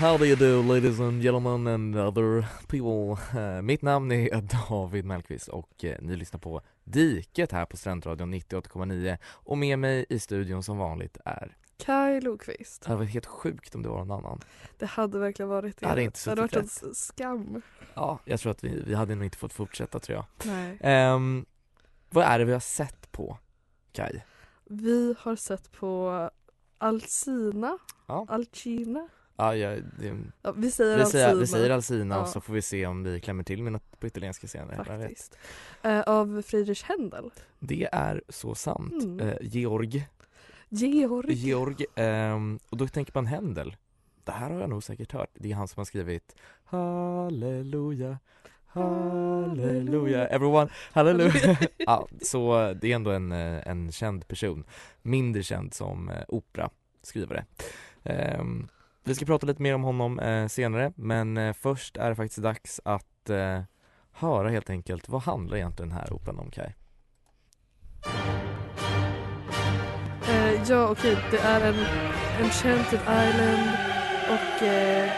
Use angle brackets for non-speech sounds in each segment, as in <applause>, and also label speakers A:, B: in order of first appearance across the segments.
A: How do you do ladies and gentlemen and other people? Eh, mitt namn är David Mellqvist och eh, ni lyssnar på Diket här på Studentradion 98,9 och med mig i studion som vanligt är
B: Kaj Lokvist.
A: Det hade varit helt sjukt om det var någon annan.
B: Det hade verkligen varit det.
A: Det hade inte
B: det hade varit en
A: suttit
B: s- skam.
A: Ja, jag tror att vi, vi hade nog inte fått fortsätta tror jag.
B: Nej.
A: Ehm, vad är det vi har sett på, Kai?
B: Vi har sett på Alcina.
A: Ja.
B: Alcina.
A: Ja, jag, det,
B: Ja, vi säger
A: vi, säger, vi säger Alcina och
B: Ja.
A: så får vi se om vi klämmer till med något på italienska senare.
B: Faktiskt. Eh, av Friedrich Händel.
A: Det är så sant.
B: Mm.
A: Eh, Georg
B: Georg.
A: Georg, ehm, och då tänker man Händel. Det här har jag nog säkert hört. Det är han som har skrivit Halleluja, Halleluja, everyone, halleluja. <laughs> ja, så det är ändå en, eh, en känd person. Mindre känd som operaskrivare. Ehm, vi ska prata lite mer om honom eh, senare, men eh, först är det faktiskt dags att eh, höra helt enkelt vad handlar egentligen den här operan om Kaj?
B: Eh, ja okej, det är en Enchanted Island och... Eh,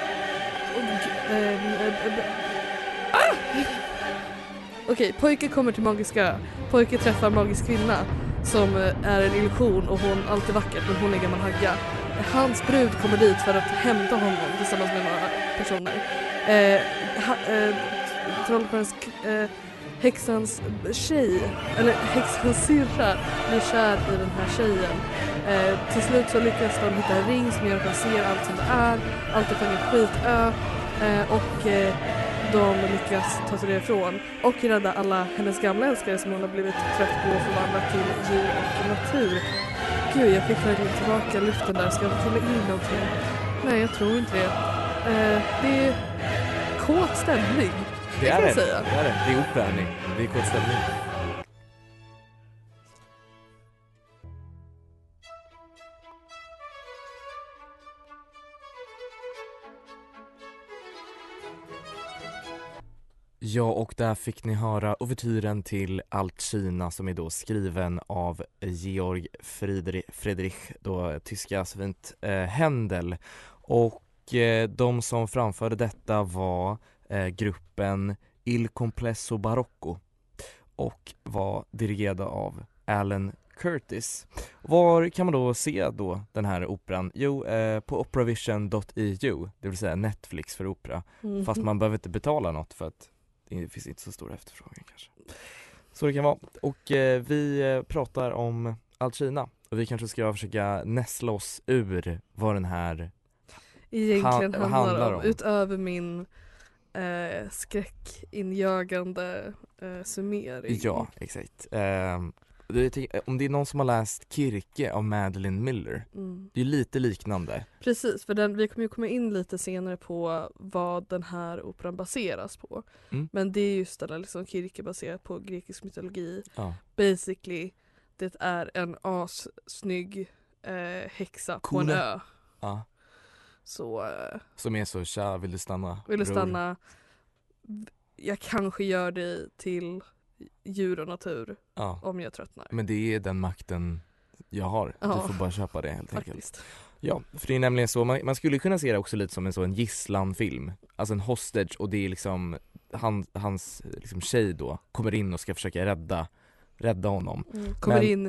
B: och ehm, eh, eh, ah! Okej, pojke kommer till Magiska ö. Pojke träffar magisk kvinna som eh, är en illusion och hon, allt är vackert men hon är gammal hagga. Hans brud kommer dit för att hämta honom tillsammans med några personer. Eh, ha, eh, Trollkarlens, eh, häxans tjej, eller häxans syrra blir kär i den här tjejen. Eh, till slut så lyckas de hitta en ring som gör att de ser allt som det är. Allt är på en skitö. Eh, och eh, de lyckas ta sig därifrån och rädda alla hennes gamla älskare som hon har blivit trött på och förvandla till djur och natur. Gud, jag fick verkligen tillbaka luften där. Ska jag fylla in någonting? Nej, jag tror inte det. Eh, det är kåt stämning.
A: Det
B: kan
A: är
B: jag
A: det,
B: säga.
A: det är det. Det är opera hörni. Det är kort stämning. Ja, och där fick ni höra ouvertyren till Alcina som är då skriven av Georg Friedrich, Friedrich då tyska så fint, eh, Händel. Och eh, de som framförde detta var eh, gruppen Il Complesso Barocco och var dirigerade av Alan Curtis. Var kan man då se då den här operan? Jo, eh, på operavision.eu, det vill säga Netflix för opera.
B: Mhm.
A: Fast man behöver inte betala något för att det finns inte så stor efterfrågan kanske. Så det kan vara. Och eh, vi eh, pratar om Alcina och vi kanske ska försöka näsla oss ur vad den här
B: egentligen
A: Han-
B: handlar,
A: handlar
B: om.
A: om.
B: Utöver min eh, skräckinjagande eh, summering.
A: Ja, exakt. Jag tänker, om det är någon som har läst Kirke av Madeleine Miller,
B: Mm.
A: det är lite liknande.
B: Precis, för den, vi kommer ju komma in lite senare på vad den här operan baseras på.
A: Mm.
B: Men det är just där liksom Kirke baserat på grekisk mytologi.
A: Ja.
B: Basically, det är en assnygg eh, häxa på en
A: Coola.
B: ö.
A: ja.
B: Så eh,
A: Som är så, tja vill du stanna?
B: vill du
A: bror?"
B: stanna, jag kanske gör dig till djur och natur
A: Ja.
B: om jag tröttnar.
A: Men det är den makten jag har.
B: Ja.
A: Du får bara köpa det helt enkelt.
B: Faktiskt.
A: Ja, för det är nämligen så, man, man skulle kunna se det också lite som en sån gisslanfilm. Alltså en hostage och det är liksom, han, hans liksom tjej då kommer in och ska försöka rädda, rädda honom.
B: Mm. Kommer
A: Men-
B: in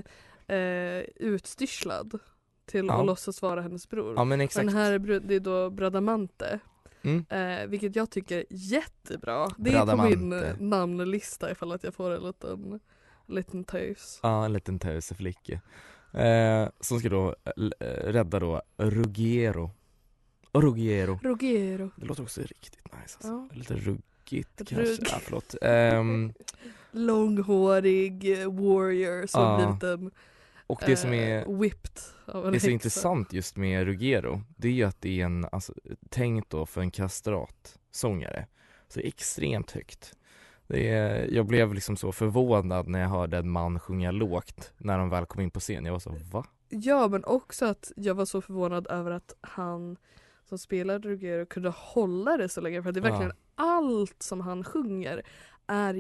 B: eh, utstyrslad till
A: Ja.
B: att låtsas vara hennes bror.
A: Ja men exakt.
B: Den här är det är då Bradamante.
A: Mm.
B: Eh, vilket jag tycker är jättebra. Det är på min namnlista ifall att jag får en liten, liten tös.
A: Ja, en liten töseflicka. Eh, som ska då eh, rädda då Ruggiero. Ruggiero.
B: Rogero.
A: Det låter också riktigt nice alltså.
B: Ja.
A: Lite ruggigt
B: Rugg.
A: kanske. Ja, förlåt. Ehm, <laughs>
B: Långhårig warrior som
A: Ja.
B: blivit en
A: och det som är
B: whipped av en
A: Det är så intressant just med Ruggiero, det är ju att det är en, alltså, tänkt då för en kastratsångare. Så det är extremt högt. Det är, jag blev liksom så förvånad när jag hörde en man sjunga lågt när de väl kom in på scen. Jag var så, va?
B: Ja men också att jag var så förvånad över att han som spelade Ruggiero kunde hålla det så länge för att det är
A: Ja.
B: verkligen allt som han sjunger är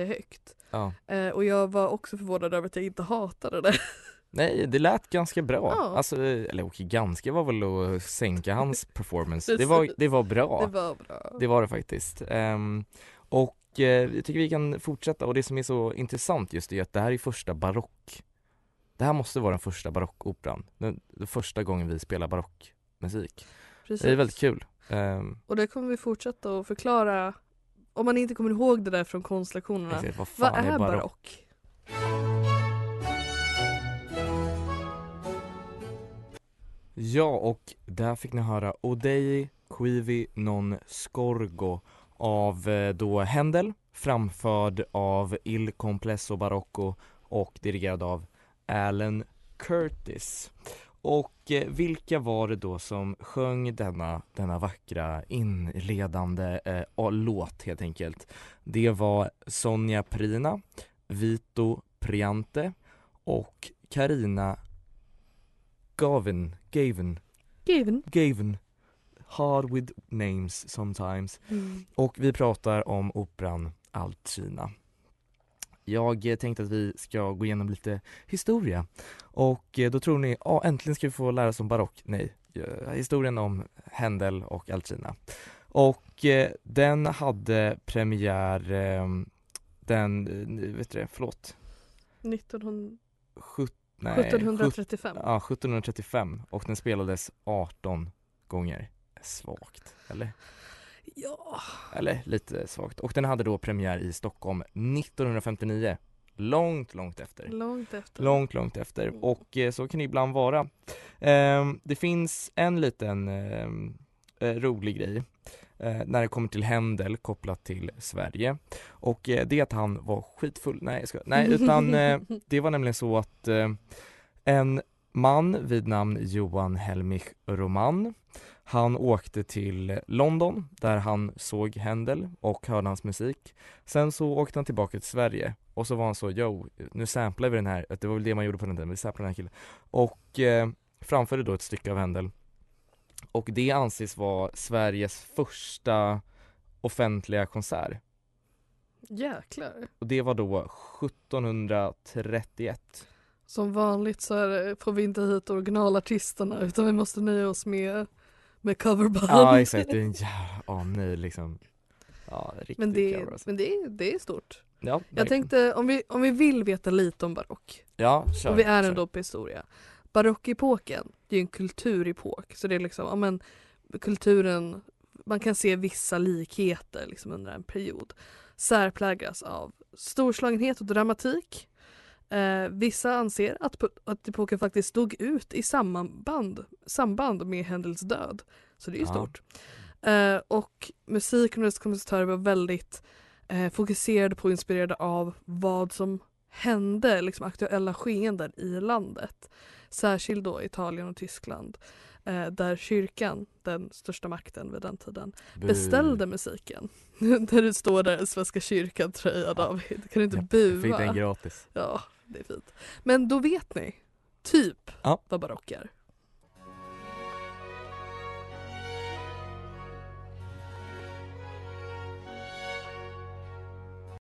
B: jättehögt.
A: Ja.
B: Eh, och jag var också förvånad över att jag inte hatade det. <laughs>
A: Nej, det lät ganska bra.
B: Ja.
A: Alltså, eller okej, ganska var väl att sänka hans <laughs> performance. Det var, det var bra.
B: Det var bra.
A: Det var det faktiskt. Ehm, och eh, jag tycker vi kan fortsätta och det som är så intressant just är att det här är första barock. Det här måste vara den första barockoperan. Den, den första gången vi spelar barockmusik.
B: Precis.
A: Det är väldigt kul. Ehm,
B: Och det kommer vi fortsätta att förklara om man inte kommer ihåg det där från konstlektionerna.
A: exakt, vad
B: Vad är
A: barock?
B: barock?
A: Ja, och där fick ni höra Odei Quivi non Scorgo av eh, då Händel framförd av Il Complesso Barocco och dirigerad av Alan Curtis. Och eh, vilka var det då som sjöng denna, denna vackra inledande eh, låt helt enkelt? Det var Sonja Prina, Vito Priante och Karina Gavin, Gavin,
B: Given.
A: Gavin Hard with names sometimes
B: Mm.
A: Och vi pratar om operan Alcina Jag eh, tänkte att vi ska gå igenom lite historia Och eh, då tror ni, ja äntligen ska vi få lära oss om barock Nej, historien om Händel och Alcina Och eh, den hade premiär eh, den, vet du det, förlåt
B: 1900,
A: Sjut, nej,
B: 1735.
A: Ja, 1735 och den spelades 18 gånger. Svagt, eller?
B: Ja.
A: Eller lite svagt. Och den hade då premiär i Stockholm 1959. Långt, långt efter.
B: Långt efter.
A: Långt, långt efter.
B: Mm.
A: Och eh, så kan det ibland vara. Ehm, det finns en liten ehm, eh, rolig grej eh, när det kommer till Händel kopplat till Sverige. Och eh, det är att han var skitfull. Nej, jag ska, nej utan eh, <laughs> det var nämligen så att eh, en man vid namn Johan Helmich Roman han åkte till London där han såg Händel och hörde hans musik. Sen så åkte han tillbaka till Sverige och så var han så, yo, nu samplar vi den här, det var väl det man gjorde på den tiden, vi samplar den här killen. Och eh, framförde då ett stycke av Händel. Och det anses vara Sveriges första offentliga konsert.
B: Jäklar.
A: Och det var då 1731.
B: Som vanligt så är det, får vi inte hit originalartisterna utan vi måste nöja oss med, med coverband.
A: Ja <laughs> exakt, det är en jävla, åh nej liksom Ja riktigt
B: men det,
A: cover, alltså.
B: men det, är- det är stort.
A: Ja,
B: Jag tänkte om vi, om vi vill veta lite om barock
A: Ja, kör,
B: och vi är ändå på historia. Barockepoken, det är ju en kulturepok så det är liksom, ja men kulturen, man kan se vissa likheter liksom under en period. Särpräglas av storslagenhet och dramatik. Eh, vissa anser att, att epoken faktiskt dog ut i samband, samband med Händels död. Så det är ju
A: Ja.
B: stort. Eh, och musiken och dess kompositörer var väldigt eh, fokuserade på och inspirerade av vad som hände, liksom aktuella skeenden i landet. Särskilt då Italien och Tyskland. Eh, där kyrkan, den största makten vid den tiden,
A: Bu.
B: beställde musiken. <laughs> där du står där i Svenska kyrkan tröja
A: Ja.
B: David, kan du inte
A: Jag
B: bua?
A: fick den gratis
B: Ja, det är fint. Men då vet ni typ
A: Ja.
B: vad barock är.